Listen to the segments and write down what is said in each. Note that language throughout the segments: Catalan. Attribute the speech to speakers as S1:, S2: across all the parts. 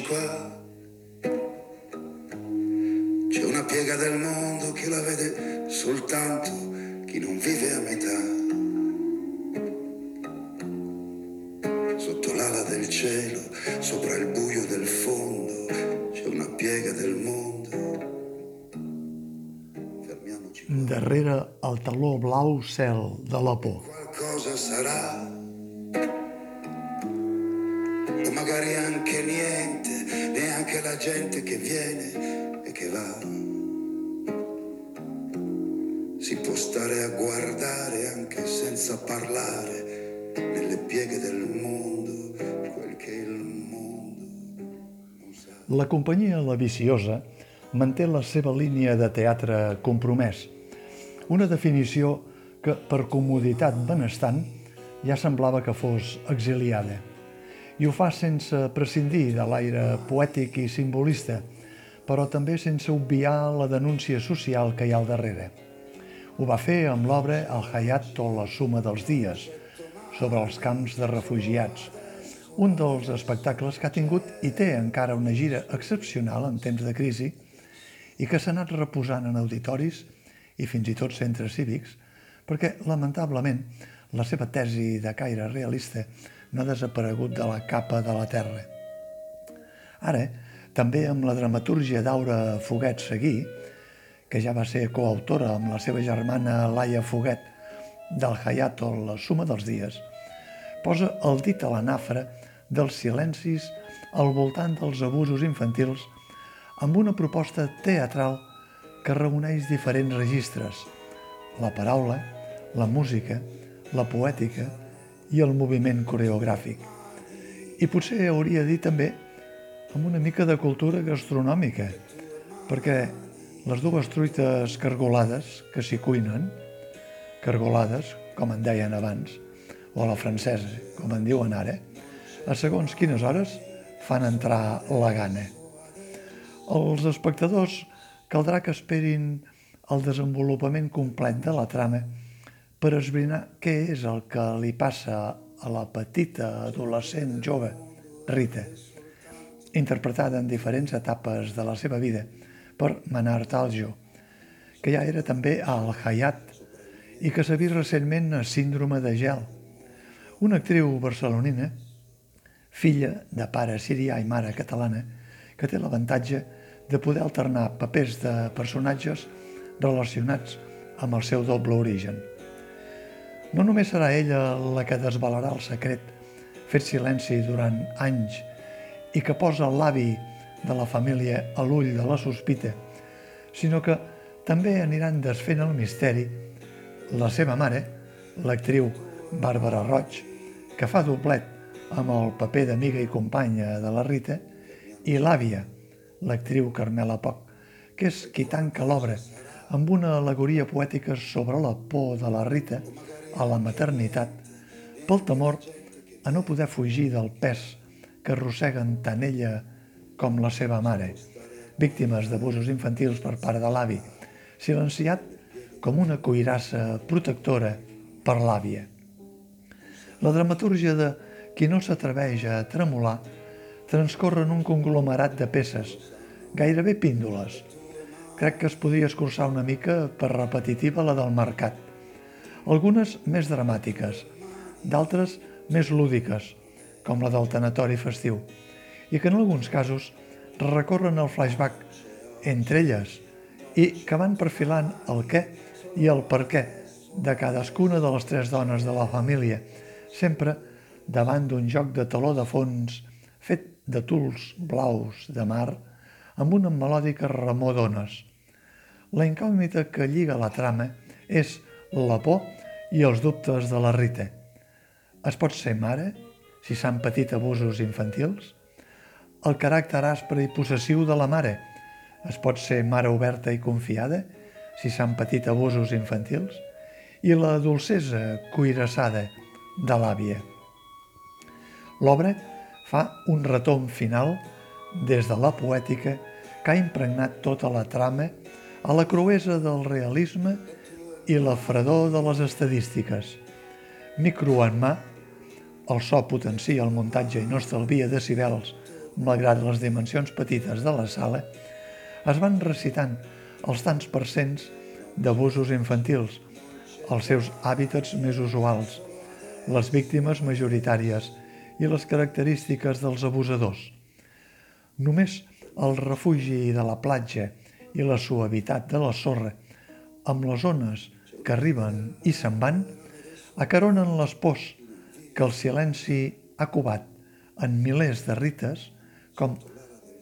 S1: fermiamoci qua. C'è una piega del mondo che la vede soltanto chi non vive a metà. Sotto l'ala del cielo, sopra il buio del fondo, c'è una piega del mondo. Fermiamoci qua.
S2: Darrere el taló blau cel de la por.
S1: Magari anche niente, neanche la gente che viene e che va. Si può stare a guardare anche senza parlare nelle pieghe del mondo, quel che il mondo non sa.
S2: La companyia La Viciosa manté la seva línia de teatre compromès, una definició que, per comoditat benestant, ja semblava que fos exiliada. I ho fa sense prescindir de l'aire poètic i simbolista, però també sense obviar la denúncia social que hi ha al darrere. Ho va fer amb l'obra El Hayat o la suma dels dies, sobre els camps de refugiats, un dels espectacles que ha tingut i té encara una gira excepcional en temps de crisi i que s'ha anat reposant en auditoris i fins i tot centres cívics perquè, lamentablement, la seva tesi de caire realista no ha desaparegut de la capa de la terra. Ara, també amb la dramatúrgia d'Aura Foguet Seguí, que ja va ser coautora amb la seva germana Laia Foguet del Hayato La suma dels dies, posa el dit a la nafra dels silencis al voltant dels abusos infantils amb una proposta teatral que reuneix diferents registres, la paraula, la música, la poètica i el moviment coreogràfic. I potser hauria dit també amb una mica de cultura gastronòmica, perquè les dues truites cargolades que s'hi cuinen, cargolades, com en deien abans, o a la francesa, com en diuen ara, a segons quines hores fan entrar la gana. Els espectadors caldrà que esperin el desenvolupament complet de la trama per esbrinar què és el que li passa a la petita adolescent jove, Rita, interpretada en diferents etapes de la seva vida per Manar Taljo, que ja era també al Hayat i que s'ha vist recentment a Síndrome de Gel, una actriu barcelonina, filla de pare sirià i mare catalana, que té l'avantatge de poder alternar papers de personatges relacionats amb el seu doble origen. No només serà ella la que desvalarà el secret, fet silenci durant anys i que posa l'avi de la família a l'ull de la sospita, sinó que també aniran desfent el misteri la seva mare, l'actriu Bàrbara Roig, que fa doblet amb el paper d'amiga i companya de la Rita, i l'àvia, l'actriu Carmela Poc, que és qui tanca l'obra amb una alegoria poètica sobre la por de la Rita a la maternitat pel temor a no poder fugir del pes que arrosseguen tant ella com la seva mare, víctimes d'abusos infantils per part de l'avi, silenciat com una cuirassa protectora per l'àvia. La dramatúrgia de qui no s'atreveix a tremolar transcorre en un conglomerat de peces, gairebé píndoles. Crec que es podria escurçar una mica per repetitiva la del mercat. Algunes més dramàtiques, d'altres més lúdiques, com la del tanatori festiu, i que en alguns casos recorren el flashback entre elles i que van perfilant el què i el per què de cadascuna de les tres dones de la família, sempre davant d'un joc de taló de fons fet de tuls blaus de mar amb una melòdica remor d'ones. La incògnita que lliga la trama és la por i els dubtes de la Rita. Es pot ser mare si s'han patit abusos infantils? El caràcter aspre i possessiu de la mare es pot ser mare oberta i confiada si s'han patit abusos infantils? I la dolcesa cuirassada de l'àvia. L'obra fa un retom final des de la poètica que ha impregnat tota la trama a la cruesa del realisme i la fredor de les estadístiques. Micro en mà, el so potencia el muntatge i no estalvia decibels malgrat les dimensions petites de la sala, es van recitant els tants percents d'abusos infantils, els seus hàbitats més usuals, les víctimes majoritàries i les característiques dels abusadors. Només el refugi de la platja i la suavitat de la sorra, amb les ones que arriben i se'n van, acaronen les pors que el silenci ha cubat en milers de rites, com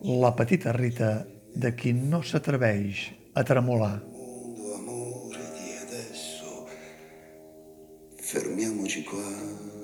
S2: la petita Rita de qui no s'atreveix a tremolar.
S1: Fermiamoci qua.